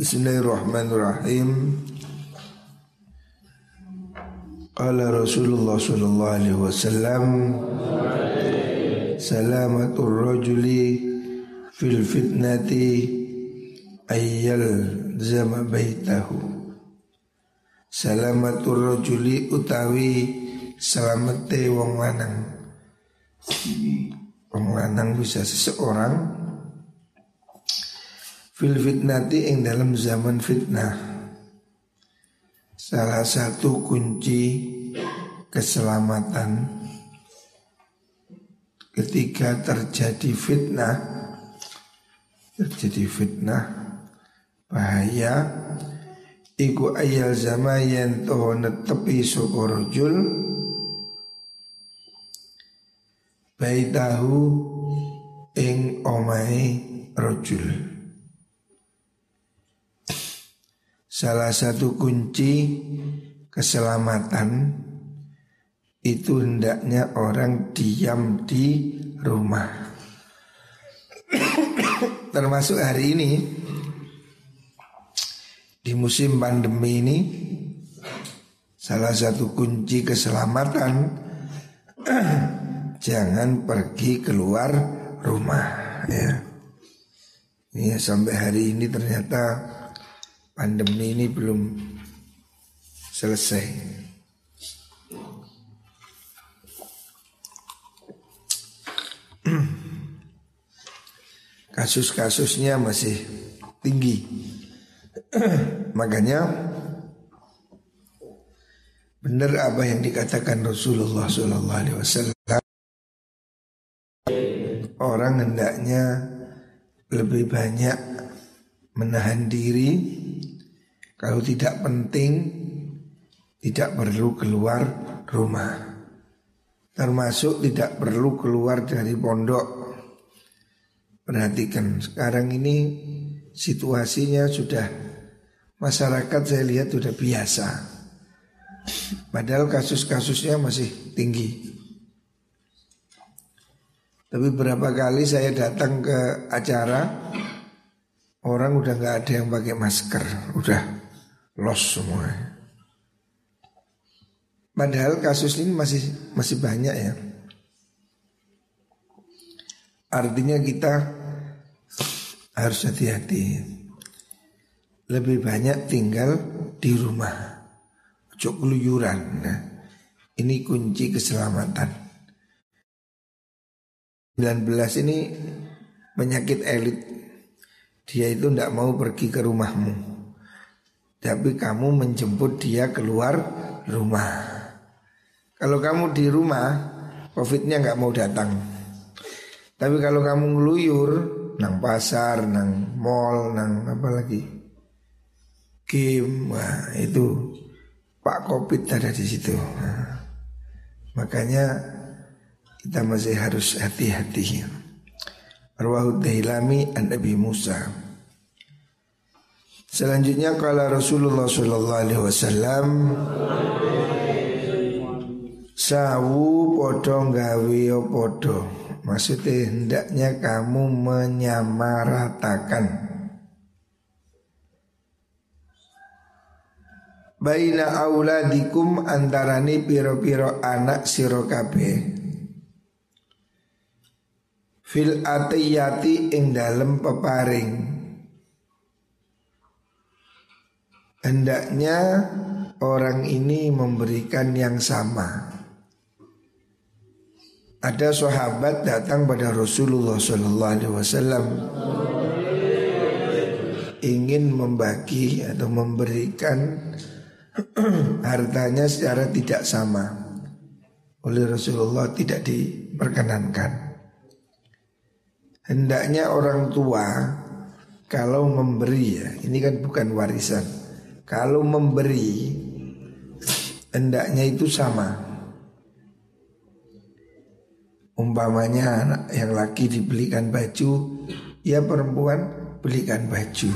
Bismillahirrahmanirrahim. Qala Rasulullah sallallahu alaihi wasallam Salamatur rajuli fil fitnati ayyal zama baitahu Salamatur rajuli utawi selamete wong lanang Wong lanang bisa seseorang Fil fitnati ing dalam zaman fitnah. Salah satu kunci keselamatan Ketika terjadi fitnah Terjadi fitnah Bahaya Iku ayal zaman yang toh netepi sokorojul Baitahu ing omai rojul Salah satu kunci keselamatan itu hendaknya orang diam di rumah. Termasuk hari ini di musim pandemi ini salah satu kunci keselamatan jangan pergi keluar rumah ya. Ini sampai hari ini ternyata pandemi ini belum selesai. Kasus-kasusnya masih tinggi. Makanya benar apa yang dikatakan Rasulullah SAW. Orang hendaknya lebih banyak menahan diri kalau tidak penting tidak perlu keluar rumah. Termasuk tidak perlu keluar dari pondok. Perhatikan sekarang ini situasinya sudah masyarakat saya lihat sudah biasa. Padahal kasus-kasusnya masih tinggi. Tapi berapa kali saya datang ke acara Orang udah nggak ada yang pakai masker, udah los semua. Padahal kasus ini masih masih banyak ya. Artinya kita harus hati-hati. Lebih banyak tinggal di rumah. Cok keluyuran. Nah, ini kunci keselamatan. 19 ini penyakit elit. Dia itu tidak mau pergi ke rumahmu tapi kamu menjemput dia keluar rumah. Kalau kamu di rumah, covidnya nggak mau datang. Tapi kalau kamu ngeluyur, nang pasar, nang mall, nang apa lagi, game, wah itu Pak Covid ada di situ. Nah, makanya kita masih harus hati-hati. Arwahud Dailami an Nabi Musa. Selanjutnya kala Rasulullah sallallahu alaihi wasallam sawu podo gawe podo. Maksudnya hendaknya kamu menyamaratakan. Baina auladikum antarani piro-piro anak siro Fil atiyati ing dalem peparing Hendaknya orang ini memberikan yang sama. Ada sahabat datang pada Rasulullah Wasallam ingin membagi atau memberikan hartanya secara tidak sama oleh Rasulullah tidak diperkenankan. Hendaknya orang tua kalau memberi ya, ini kan bukan warisan kalau memberi hendaknya itu sama. Umpamanya anak yang laki dibelikan baju, ya perempuan belikan baju.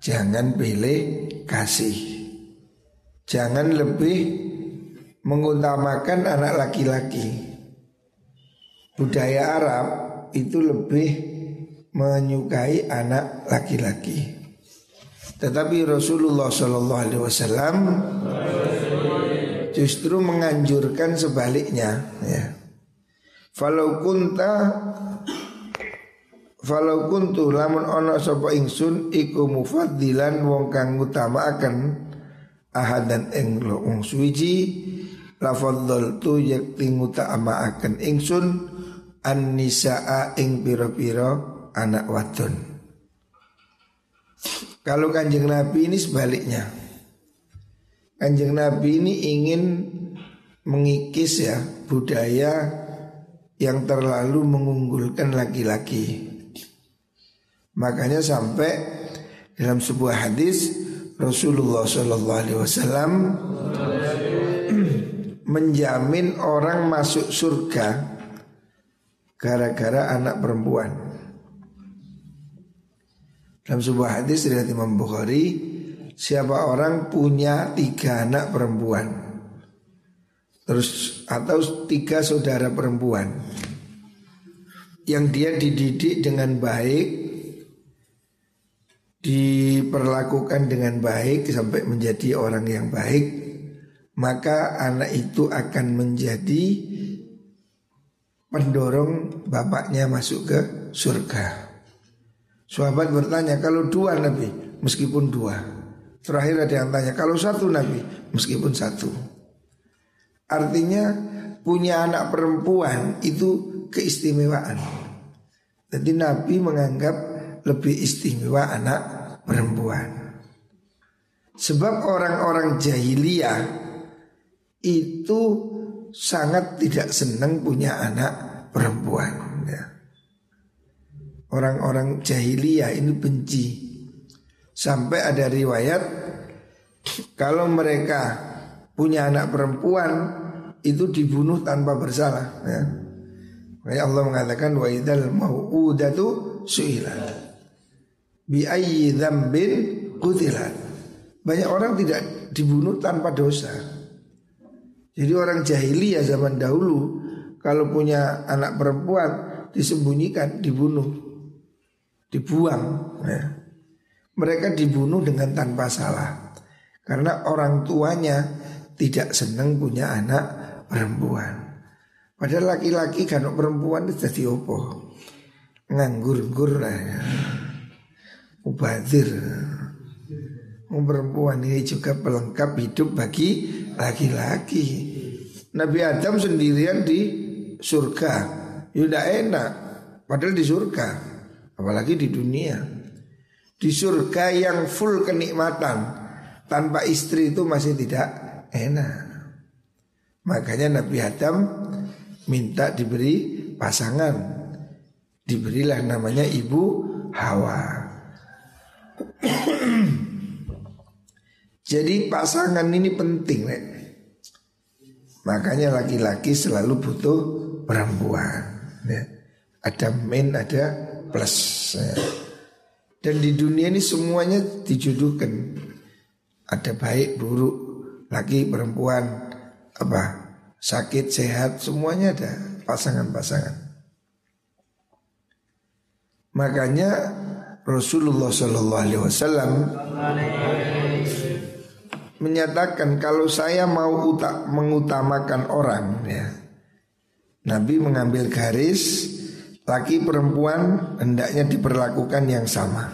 Jangan pilih kasih. Jangan lebih mengutamakan anak laki-laki. Budaya Arab itu lebih menyukai anak laki-laki. Tetapi Rasulullah Shallallahu Alaihi Wasallam justru menganjurkan sebaliknya. Ya. Falau kunta Falau kuntu lamun ono sapa ingsun iku mufaddilan wong kang akan ahadan ing wong suwiji lafadzal tu yakti akan ingsun an nisaa ing pira-pira anak wadon. Kalau kanjeng Nabi ini sebaliknya. Kanjeng Nabi ini ingin mengikis ya budaya yang terlalu mengunggulkan laki-laki. Makanya sampai dalam sebuah hadis Rasulullah Shallallahu Alaihi Wasallam menjamin orang masuk surga gara-gara anak perempuan. Dalam sebuah hadis dari Imam Bukhari, siapa orang punya tiga anak perempuan, terus atau tiga saudara perempuan yang dia dididik dengan baik diperlakukan dengan baik sampai menjadi orang yang baik, maka anak itu akan menjadi pendorong bapaknya masuk ke surga. Sahabat bertanya, kalau dua Nabi, meskipun dua. Terakhir ada yang tanya, kalau satu Nabi, meskipun satu. Artinya punya anak perempuan itu keistimewaan. Jadi Nabi menganggap lebih istimewa anak perempuan. Sebab orang-orang jahiliyah itu sangat tidak senang punya anak perempuan. Ya. Orang-orang jahiliyah ini benci. Sampai ada riwayat kalau mereka punya anak perempuan itu dibunuh tanpa bersalah. Ya. Allah mengatakan wa idal mau'udatu su'ilat bi ayyi dzambin qutilat. Banyak orang tidak dibunuh tanpa dosa. Jadi orang jahiliyah zaman dahulu kalau punya anak perempuan disembunyikan, dibunuh, dibuang. Ya. Mereka dibunuh dengan tanpa salah karena orang tuanya tidak senang punya anak perempuan. Padahal laki-laki kan perempuan itu jadi opo nganggur-nggur lah ya. Mubadir Perempuan ini juga pelengkap hidup bagi laki-laki Nabi Adam sendirian di surga Ya enak Padahal di surga Apalagi di dunia Di surga yang full kenikmatan Tanpa istri itu masih tidak enak Makanya Nabi Adam minta diberi pasangan Diberilah namanya Ibu Hawa Jadi pasangan ini penting nek. Makanya laki-laki selalu butuh perempuan ya. Ada min, ada plus ya. Dan di dunia ini semuanya dijodohkan Ada baik, buruk, laki, perempuan Apa, sakit, sehat, semuanya ada pasangan-pasangan Makanya Rasulullah Shallallahu Alaihi Wasallam menyatakan kalau saya mau utak, mengutamakan orang ya Nabi mengambil garis laki perempuan hendaknya diperlakukan yang sama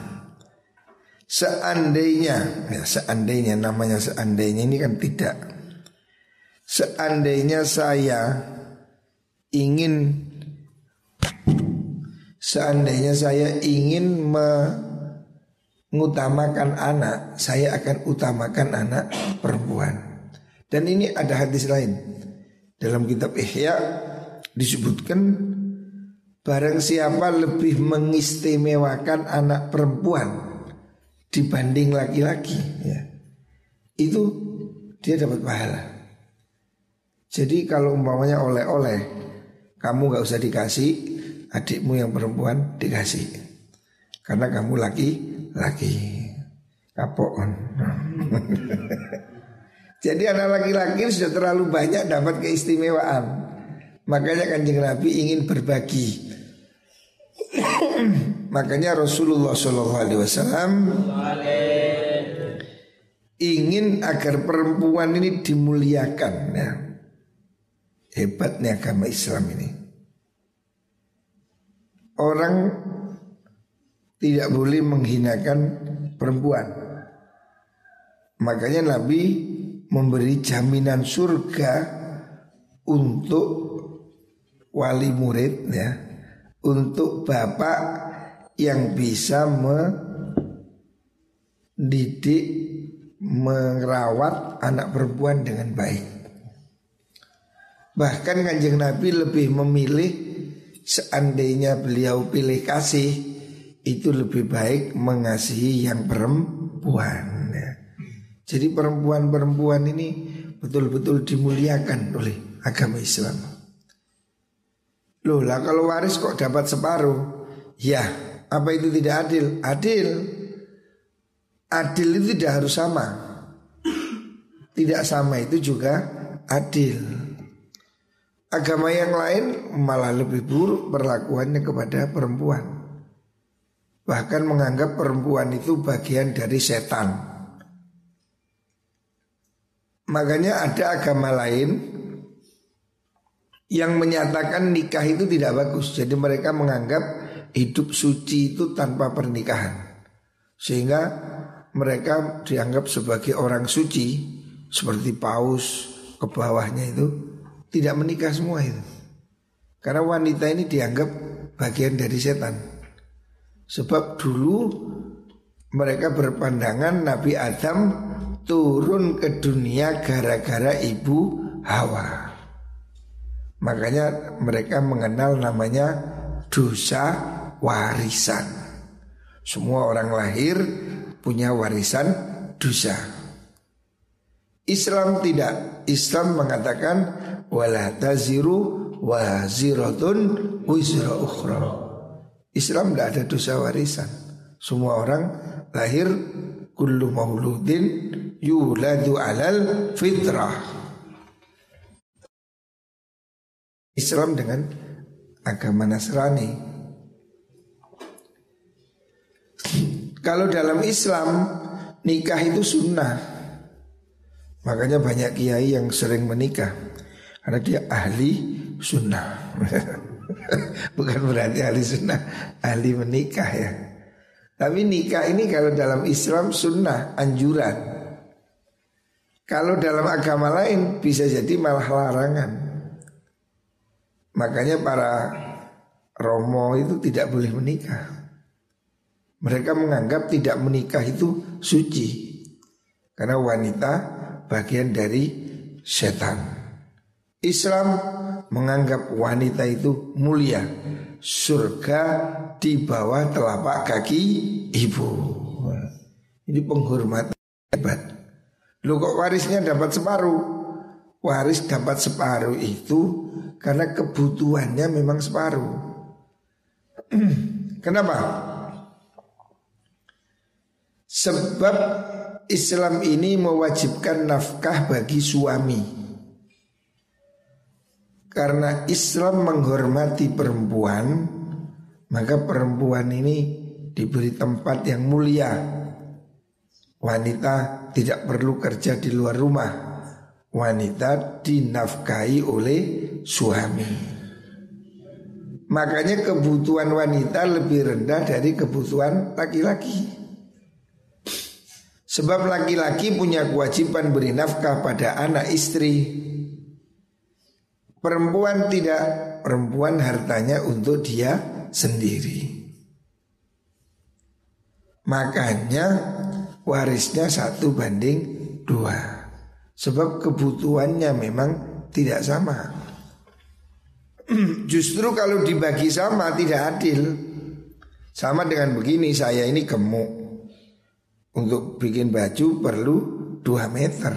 seandainya ya seandainya namanya seandainya ini kan tidak seandainya saya ingin Seandainya saya ingin mengutamakan anak, saya akan utamakan anak perempuan. Dan ini ada hadis lain. Dalam kitab Ihya disebutkan barang siapa lebih mengistimewakan anak perempuan dibanding laki-laki ya. Itu dia dapat pahala. Jadi kalau umpamanya oleh-oleh kamu gak usah dikasih adikmu yang perempuan dikasih karena kamu laki laki kapok jadi anak laki-laki sudah terlalu banyak dapat keistimewaan makanya kanjeng Nabi ingin berbagi makanya Rasulullah Shallallahu Alaihi Wasallam ingin agar perempuan ini dimuliakan ya. Hebatnya agama Islam ini. Orang tidak boleh menghinakan perempuan. Makanya Nabi memberi jaminan surga untuk wali murid ya, untuk bapak yang bisa mendidik merawat anak perempuan dengan baik. Bahkan kanjeng Nabi lebih memilih seandainya beliau pilih kasih itu lebih baik mengasihi yang perempuan. Jadi perempuan-perempuan ini betul-betul dimuliakan oleh agama Islam. Loh lah kalau waris kok dapat separuh? Ya, apa itu tidak adil? Adil. Adil itu tidak harus sama. Tidak sama itu juga adil. Agama yang lain malah lebih buruk perlakuannya kepada perempuan. Bahkan menganggap perempuan itu bagian dari setan. Makanya ada agama lain yang menyatakan nikah itu tidak bagus. Jadi mereka menganggap hidup suci itu tanpa pernikahan. Sehingga mereka dianggap sebagai orang suci seperti paus ke bawahnya itu tidak menikah semua itu. Karena wanita ini dianggap bagian dari setan. Sebab dulu mereka berpandangan Nabi Adam turun ke dunia gara-gara ibu Hawa. Makanya mereka mengenal namanya dosa warisan. Semua orang lahir punya warisan dosa. Islam tidak. Islam mengatakan wala taziru waziratun wizra ukhra. Islam tidak ada dosa warisan. Semua orang lahir kullu mauludin yuladu alal fitrah. Islam dengan agama Nasrani Kalau dalam Islam nikah itu sunnah. Makanya banyak kiai yang sering menikah karena dia ahli sunnah. Bukan berarti ahli sunnah, ahli menikah ya. Tapi nikah ini kalau dalam Islam sunnah, anjuran. Kalau dalam agama lain bisa jadi malah larangan. Makanya para romo itu tidak boleh menikah. Mereka menganggap tidak menikah itu suci. Karena wanita bagian dari setan. Islam menganggap wanita itu mulia. Surga di bawah telapak kaki ibu. Ini penghormatan hebat. Lu kok warisnya dapat separuh? Waris dapat separuh itu Karena kebutuhannya memang separuh. Kenapa? Sebab Islam ini mewajibkan nafkah bagi suami. Karena Islam menghormati perempuan Maka perempuan ini diberi tempat yang mulia. Wanita tidak perlu kerja di luar rumah. Wanita dinafkahi oleh suami Makanya kebutuhan wanita lebih rendah dari kebutuhan laki-laki. Sebab laki-laki punya kewajiban beri nafkah pada anak istri. Perempuan tidak Perempuan hartanya untuk dia sendiri. Makanya warisnya satu banding dua. Sebab kebutuhannya memang tidak sama Justru kalau dibagi sama tidak adil Sama dengan begini saya ini gemuk untuk bikin baju perlu 2 meter.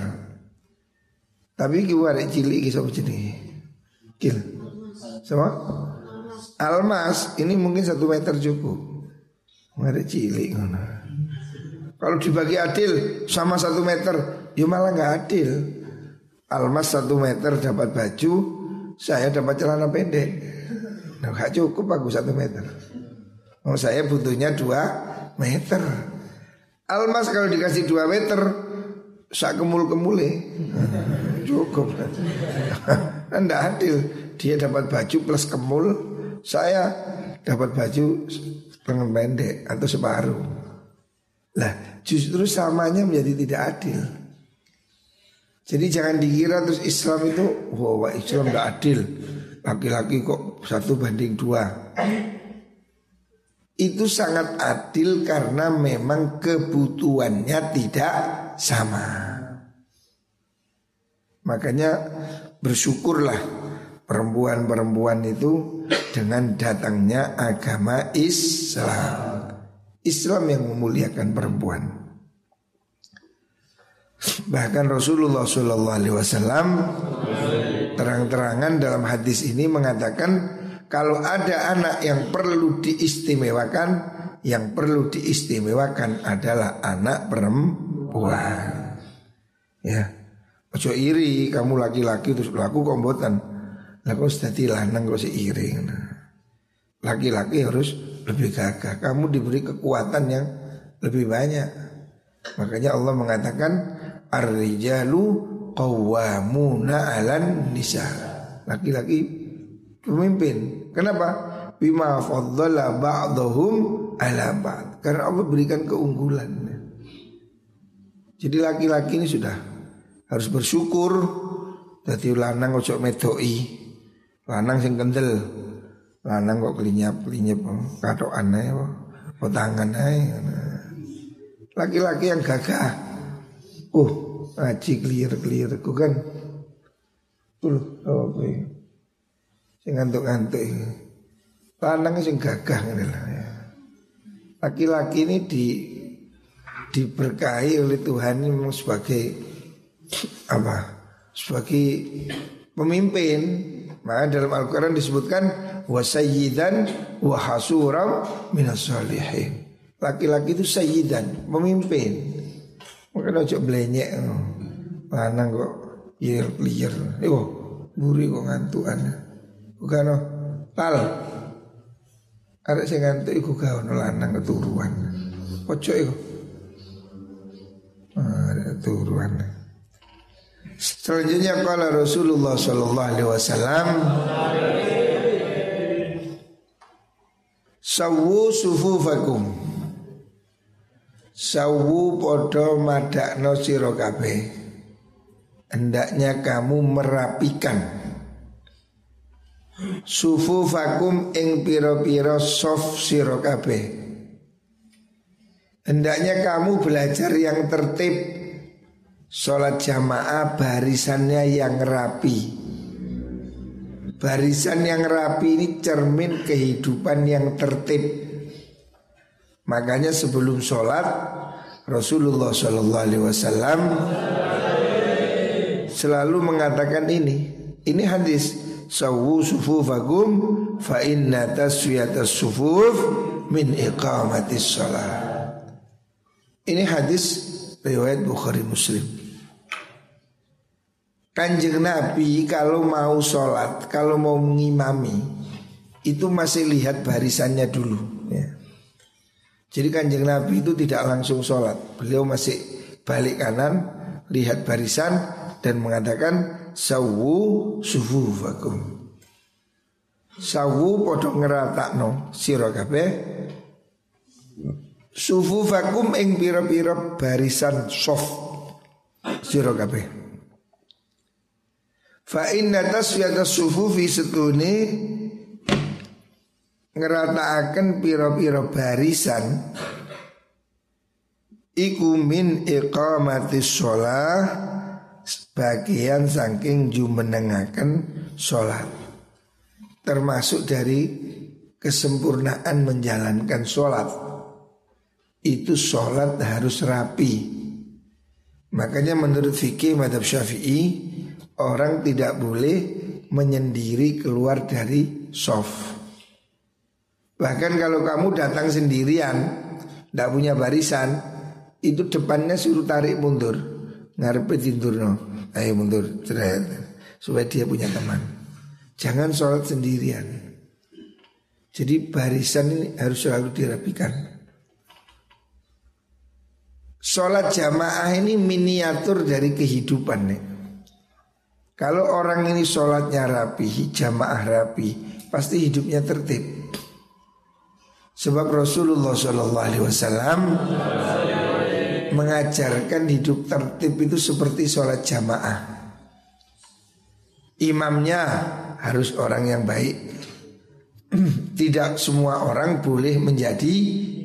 Tapi gimana cilik kisah begini. Kil. Sama? Almas ini mungkin satu meter cukup. Ada cilik Kalau dibagi adil sama satu meter, ya malah nggak adil. Almas satu meter dapat baju, saya dapat celana pendek. Nah, gak cukup aku satu meter. Oh, saya butuhnya dua meter. Almas kalau dikasih 2 meter sak kemul-kemule. Cukup. Kan tidak adil. Dia dapat baju plus kemul, saya dapat baju lengan pendek atau separuh. Lah, justru samanya menjadi tidak adil. Jadi jangan dikira terus Islam itu, wah wow, Islam tidak adil. Laki-laki kok satu banding dua. Itu sangat adil karena memang kebutuhannya tidak sama. Makanya bersyukurlah perempuan-perempuan itu dengan datangnya agama Islam. Islam yang memuliakan perempuan. Bahkan Rasulullah Shallallahu Alaihi Wasallam terang-terangan dalam hadis ini mengatakan kalau ada anak yang perlu diistimewakan, yang perlu diistimewakan adalah anak perempuan. Ya, ojo iri kamu laki-laki terus laku kombotan. Laku sudah lanang kok si iri. Laki-laki harus lebih gagah. Kamu diberi kekuatan yang lebih banyak. Makanya Allah mengatakan ar-rijalu qawwamuna 'alan nisa. Laki-laki pemimpin. Kenapa? Bima faddala ba'dhum 'ala ba'd. Karena Allah berikan keunggulan. Jadi laki-laki ini sudah harus bersyukur Dadi lanang ojo medoi Lanang sing kendel Lanang kok kelinyap-kelinyap Katok aneh kok tangan ae Laki-laki yang gagah Uh ngaji clear-clear Ku kan Tuh oh, apa ya Sing ngantuk-ngantuk Lanang sing gagah ya. Laki-laki ini di diberkahi oleh Tuhan ini memang sebagai apa? Sebagai pemimpin maka dalam Al-Quran disebutkan wasayyidan wa hasuram minas. Laki-laki itu sayyidan, pemimpin. Maka ojo blenyek. Lanang kok yer liyer. Eh buri kok ngantukan. Bukan oh, tal. Ada sing ngantuk iku gak ono lanang keturuan. Ojo iku. Ah, ada keturuan. Selanjutnya kala Rasulullah Sallallahu Alaihi Wasallam Sawu sufufakum Sawu podo madakno siro Hendaknya kamu merapikan. Sufufakum ing piro-piro sof siro Hendaknya kamu belajar yang tertib. Sholat jamaah barisannya yang rapi. Barisan yang rapi ini cermin kehidupan yang tertib Makanya sebelum sholat Rasulullah Shallallahu Alaihi Wasallam selalu mengatakan ini. Ini hadis sawu sufufakum fa inna taswiyatas sufuf min iqamatis sholat. Ini hadis riwayat Bukhari Muslim. Kanjeng Nabi kalau mau sholat, kalau mau mengimami itu masih lihat barisannya dulu. Ya. Jadi kanjeng Nabi itu tidak langsung sholat, beliau masih balik kanan, lihat barisan dan mengatakan sawu sufufakum. Sawu podo ngeratakno sira kabeh sufufakum ing pira-pira barisan soft sira kabeh. Fa inna tasfiyata sufufi setune ngerataaken pira-pira barisan iku min iqamatis sholah sebagian saking jumenengaken sholat. Termasuk dari kesempurnaan menjalankan sholat. Itu sholat harus rapi. Makanya menurut fikih madhab syafi'i orang tidak boleh menyendiri keluar dari soft. Bahkan kalau kamu datang sendirian, tidak punya barisan, itu depannya suruh tarik mundur, ngarepe tidur no, ayo mundur, cerai, supaya dia punya teman. Jangan sholat sendirian. Jadi barisan ini harus selalu dirapikan. Sholat jamaah ini miniatur dari kehidupan nih. Kalau orang ini sholatnya rapi, jamaah rapi, pasti hidupnya tertib. Sebab Rasulullah Wasallam mengajarkan hidup tertib itu seperti sholat jamaah. Imamnya harus orang yang baik. Tidak semua orang boleh menjadi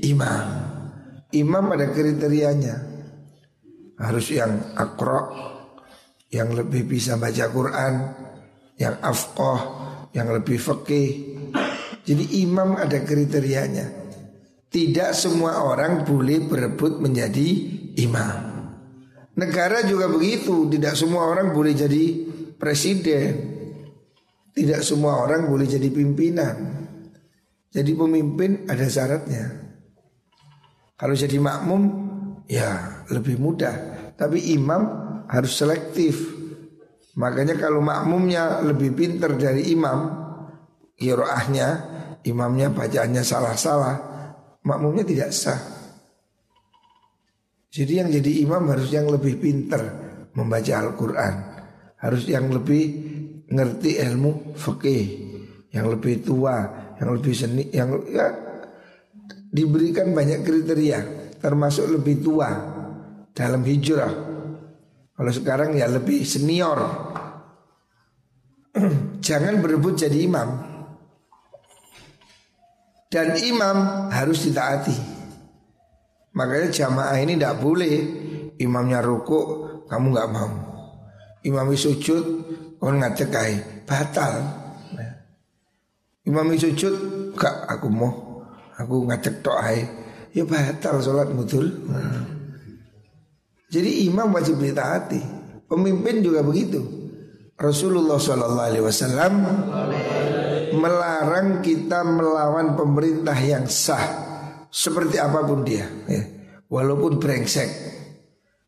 imam. Imam ada kriterianya. Harus yang akro, yang lebih bisa baca Quran, yang afqah, yang lebih fakih, jadi imam ada kriterianya. Tidak semua orang boleh berebut menjadi imam. Negara juga begitu, tidak semua orang boleh jadi presiden. Tidak semua orang boleh jadi pimpinan. Jadi pemimpin ada syaratnya. Kalau jadi makmum ya lebih mudah, tapi imam harus selektif. Makanya kalau makmumnya lebih pinter dari imam, kiroahnya imamnya bacaannya salah-salah, makmumnya tidak sah. Jadi yang jadi imam harus yang lebih pinter membaca Al-Quran. Harus yang lebih ngerti ilmu fikih, yang lebih tua, yang lebih seni, yang ya, diberikan banyak kriteria, termasuk lebih tua dalam hijrah. Kalau sekarang ya lebih senior. Jangan berebut jadi imam. Dan imam harus ditaati. Makanya jamaah ini tidak boleh Imamnya rukuk Kamu nggak mau. Imam sujud Kau ngajak kai Batal. Imam sujud Gak aku mau. Aku ngajak tok Ya batal sholat mutul. Jadi imam wajib ditaati. Pemimpin juga begitu Rasulullah Shallallahu Alaihi Wasallam melarang kita melawan pemerintah yang sah. Seperti apa pun dia ya. walaupun brengsek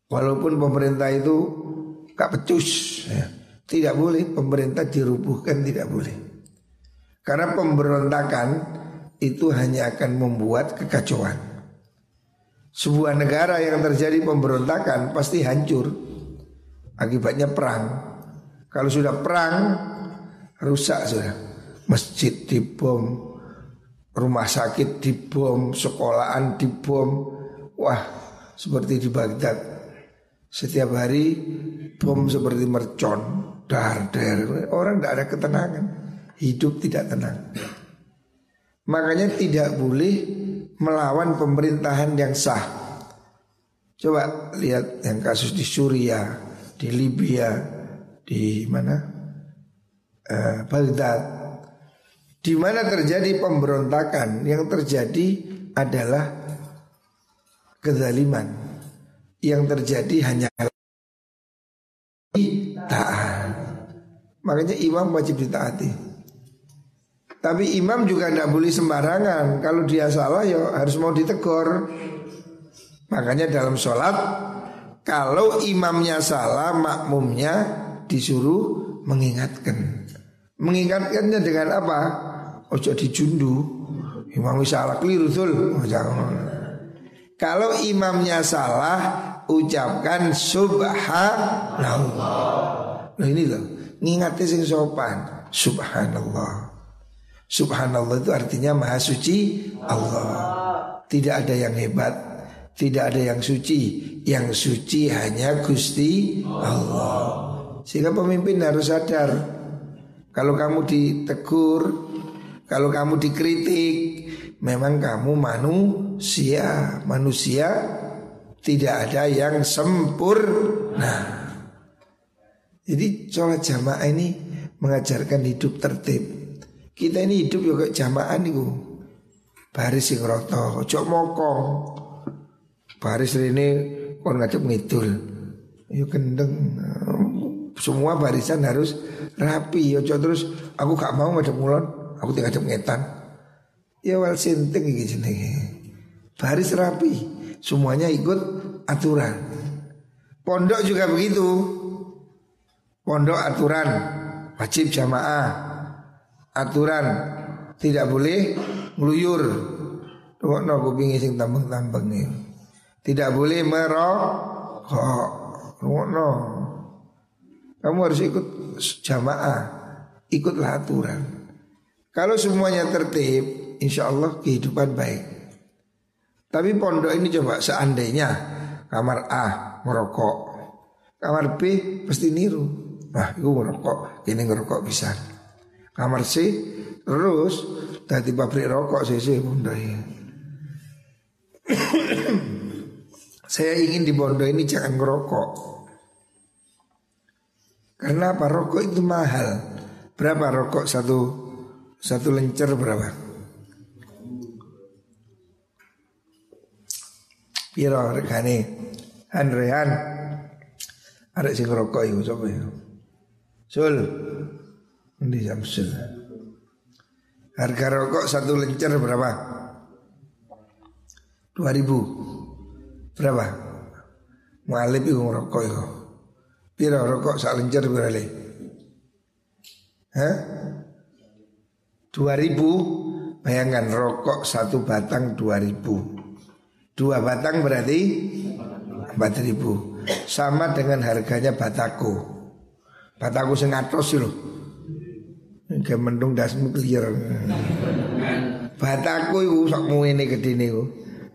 walaupun pemerintah itu gak pecus ya. tidak boleh pemerintah dirubuhkan tidak boleh. Karena pemberontakan itu hanya akan membuat kekacauan. Sebuah negara yang terjadi pemberontakan pasti hancur. Akibatnya perang kalau sudah perang rusak sudah masjid dibom, rumah sakit dibom, sekolahan dibom. Wah, seperti di Baghdad. Setiap hari bom seperti mercon, dar dar. Orang tidak ada ketenangan, hidup tidak tenang. Makanya tidak boleh melawan pemerintahan yang sah. Coba lihat yang kasus di Suriah, di Libya, di mana? Uh, Baghdad di mana terjadi pemberontakan yang terjadi adalah kezaliman yang terjadi hanya taat. Makanya imam wajib ditaati. Tapi imam juga tidak boleh sembarangan. Kalau dia salah ya harus mau ditegur. Makanya dalam sholat kalau imamnya salah makmumnya disuruh mengingatkan. Mengingatkannya dengan apa? Ojo dijundu. Imam salah keliru tul. Kalau imamnya salah, ucapkan subhanallah. Nah ini loh, ngingati sing sopan. Subhanallah. Subhanallah itu artinya maha suci Allah. Tidak ada yang hebat, tidak ada yang suci. Yang suci hanya Gusti Allah. Sehingga pemimpin harus sadar kalau kamu ditegur, kalau kamu dikritik, memang kamu manusia. Manusia tidak ada yang sempurna. Jadi sholat jamaah ini mengajarkan hidup tertib. Kita ini hidup juga jamaah nih Baris sing roto, ojo mokong. Baris ini kon ngajak ngidul. Yuk kendeng. Semua barisan harus rapi. Ojo terus aku gak mau ngadep mulon Aku tinggal ngadep ngetan. Ya wal sinting gitu Baris rapi. Semuanya ikut aturan. Pondok juga begitu. Pondok aturan. Wajib jamaah. Aturan. Tidak boleh ngeluyur. Tuh no kupingi sing tambeng-tambeng Tidak boleh merokok. No. Kamu harus ikut jamaah, ikutlah aturan. Kalau semuanya tertib, insya Allah kehidupan baik. Tapi pondok ini coba seandainya kamar A merokok, kamar B pasti niru. Wah, itu merokok, ini ngerokok bisa. Kamar C terus tadi pabrik rokok sih pondok ini. Saya ingin di pondok ini jangan ngerokok. Karena apa? Rokok itu mahal. Berapa rokok satu satu lencer berapa? Piro regane? Handrean. Ada sing rokok itu sapa ya? Sul. Ini Samsul. Harga rokok satu lencer berapa? Dua ribu. Berapa? Mu'alib itu ngerokok itu Pira rokok sak lencer berale Hah? Dua ribu. Bayangkan rokok satu batang dua ribu. Dua batang berarti Empat ribu. Sama dengan harganya batako Batako sengatos loh Kayak mendung dasmu clear Batako itu Sokmu ini gede nih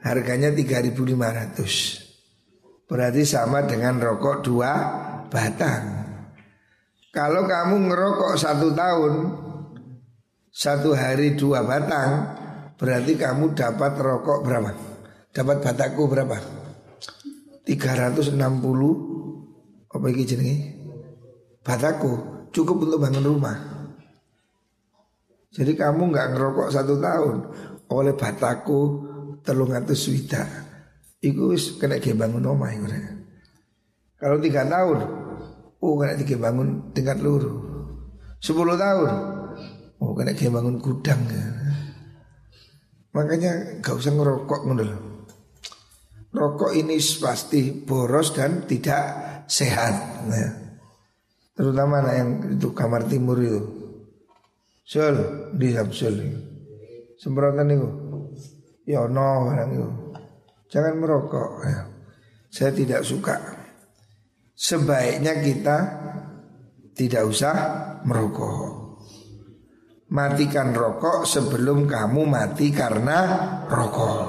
Harganya 3.500 Berarti sama dengan rokok dua batang Kalau kamu ngerokok satu tahun Satu hari dua batang Berarti kamu dapat rokok berapa? Dapat bataku berapa? 360 Apa ini jenenge? Bataku cukup untuk bangun rumah Jadi kamu nggak ngerokok satu tahun Oleh bataku telung atus swida Iku kena ke bangun iku Kalau tiga tahun Oh kena ke bangun tingkat luru Sepuluh tahun Oh kena ke bangun gudang ya. Makanya gak usah ngerokok ngono Rokok ini pasti boros dan tidak sehat ya. Terutama anak yang itu kamar timur itu Sul, di Sul Semprotan itu Ya no itu. Jangan merokok ya. Saya tidak suka Sebaiknya kita Tidak usah merokok. Matikan rokok sebelum kamu mati karena rokok.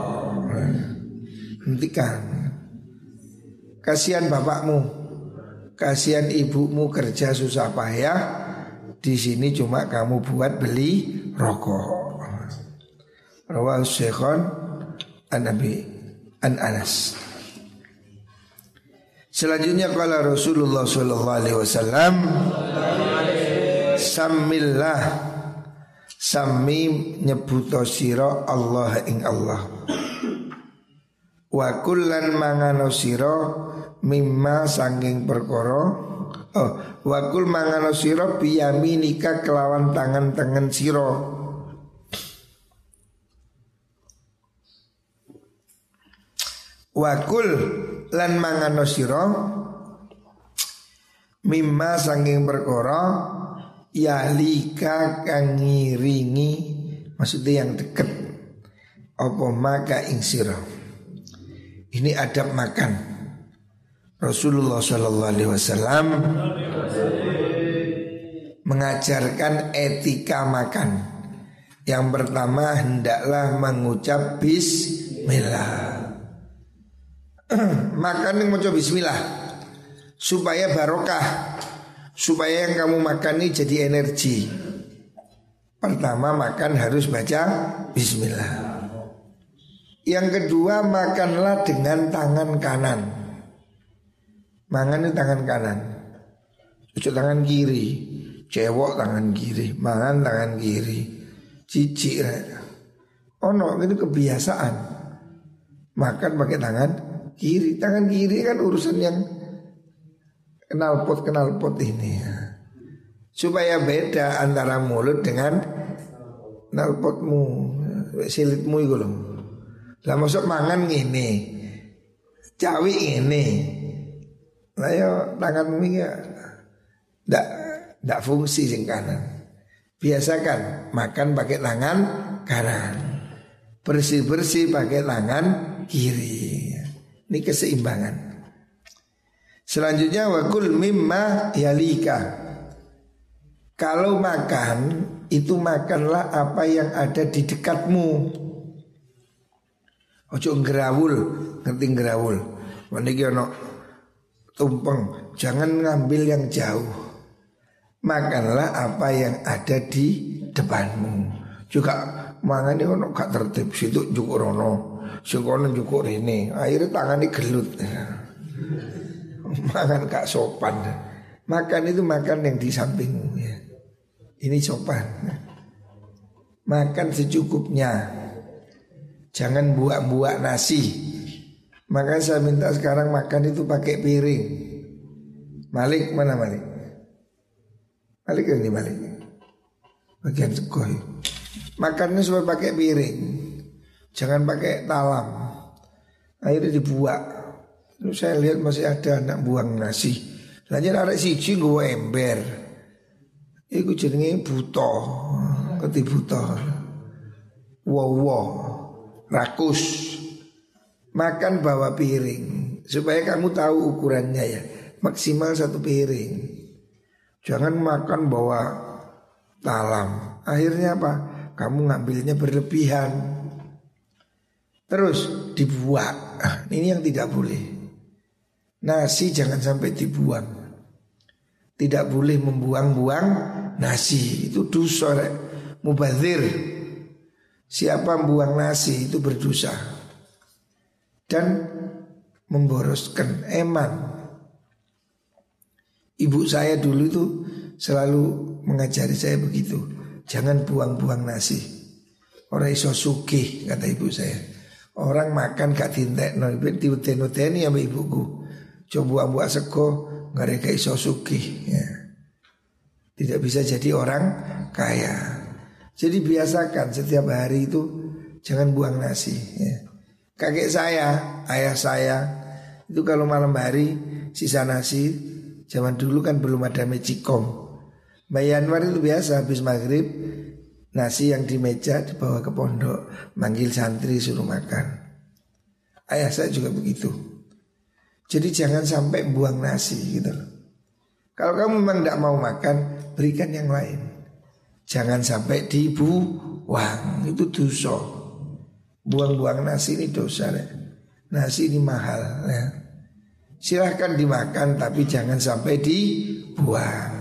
Hentikan. Kasihan bapakmu. Kasihan ibumu kerja susah payah. Di sini cuma kamu buat beli rokok. Rawal Syekhon An Nabi An Anas Selanjutnya kala Rasulullah Sallallahu Alaihi Wasallam Samillah Sami nyebuto siro Allah ing Allah. Wa kullan mangano siro Mimma sangking perkoro Oh, wakul mangano siro Biyaminika kelawan tangan-tangan siro Wakul lan mangano siro Mimma sanging perkara Yalika kang ngiringi Maksudnya yang deket Apa maka ing siro Ini adab makan Rasulullah Shallallahu Alaihi Wasallam mengajarkan etika makan. Yang pertama hendaklah mengucap Bismillah. makan yang mau bismillah. Supaya barokah. Supaya yang kamu makan ini jadi energi. Pertama makan harus baca bismillah. Yang kedua makanlah dengan tangan kanan. Mangan ini tangan kanan. Cucuk tangan kiri. Cewek tangan kiri. Mangan tangan kiri. Cici oh no ini kebiasaan. Makan pakai tangan kiri tangan kiri kan urusan yang kenal pot kenal pot ini supaya beda antara mulut dengan nalpotmu silitmu itu loh lah masuk mangan gini cawi ini lah yo tanganmu ya ndak ndak fungsi sing kanan. Biasakan makan pakai tangan kanan. Bersih bersih pakai tangan kiri Ini keseimbangan. Selanjutnya wakul mimma yalika. Kalau makan itu makanlah apa yang ada di dekatmu. Ojo ngerawul, ngerti ngerawul. Meniki ono tumpeng, jangan ngambil yang jauh. Makanlah apa yang ada di depanmu. Juga mangan ono gak tertib, situ cukup rono, sekono cukup ini. Akhirnya tangannya gelut. Makan gak sopan. Makan itu makan yang di sampingmu ya. Ini sopan. Makan secukupnya. Jangan buak-buak nasi. Maka saya minta sekarang makan itu pakai piring. Malik mana Malik? Malik ini Malik. Bagian sekoh. Makannya supaya pakai piring. Jangan pakai talam. Akhirnya dibuat. Terus saya lihat masih ada anak buang nasi. Lanjut ada siji gue ember. Iku jenenge buta. Keti buta. Wow, wow rakus. Makan bawa piring supaya kamu tahu ukurannya ya. Maksimal satu piring. Jangan makan bawa talam. Akhirnya apa? Kamu ngambilnya berlebihan. Terus dibuang. Ini yang tidak boleh. Nasi jangan sampai dibuang. Tidak boleh membuang-buang nasi. Itu dosa. Mubazir. Siapa membuang nasi itu berdosa dan memboroskan eman. Ibu saya dulu itu selalu mengajari saya begitu. Jangan buang-buang nasi. Orang iso sugih kata ibu saya. Orang makan gak tintek no diuteni-uteni sama ibuku. Coba sego nggak iso sugih ya. Tidak bisa jadi orang kaya. Jadi biasakan setiap hari itu jangan buang nasi ya. Kakek saya, ayah saya itu kalau malam hari sisa nasi zaman dulu kan belum ada mejikom. Mbak Yanwar itu biasa habis maghrib nasi yang di meja dibawa ke pondok manggil santri suruh makan. Ayah saya juga begitu. Jadi jangan sampai buang nasi gitu. Kalau kamu memang tidak mau makan, berikan yang lain. Jangan sampai dibuang Itu dosa Buang-buang nasi ini dosa ya. Nasi ini mahal ya. Silahkan dimakan tapi jangan sampai dibuang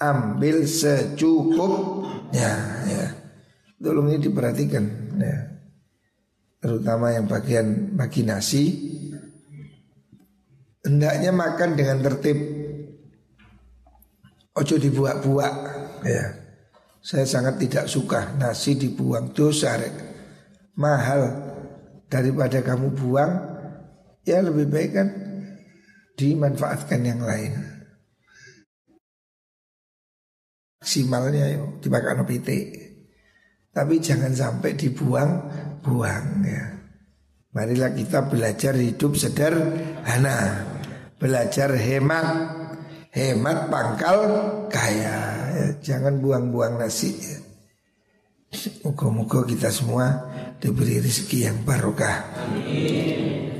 Ambil secukupnya ya. Tolong ini diperhatikan ya. Terutama yang bagian bagi nasi Hendaknya makan dengan tertib Ojo dibuat-buat ya. Saya sangat tidak suka nasi dibuang dosa rek. Mahal daripada kamu buang ya lebih baik kan dimanfaatkan yang lain. Maksimalnya yuk dimakan pitik. Tapi jangan sampai dibuang-buang ya. Marilah kita belajar hidup sederhana. Belajar hemat Hemat pangkal kaya ya, Jangan buang-buang nasi ya. Moga-moga kita semua diberi rezeki yang barokah Amin.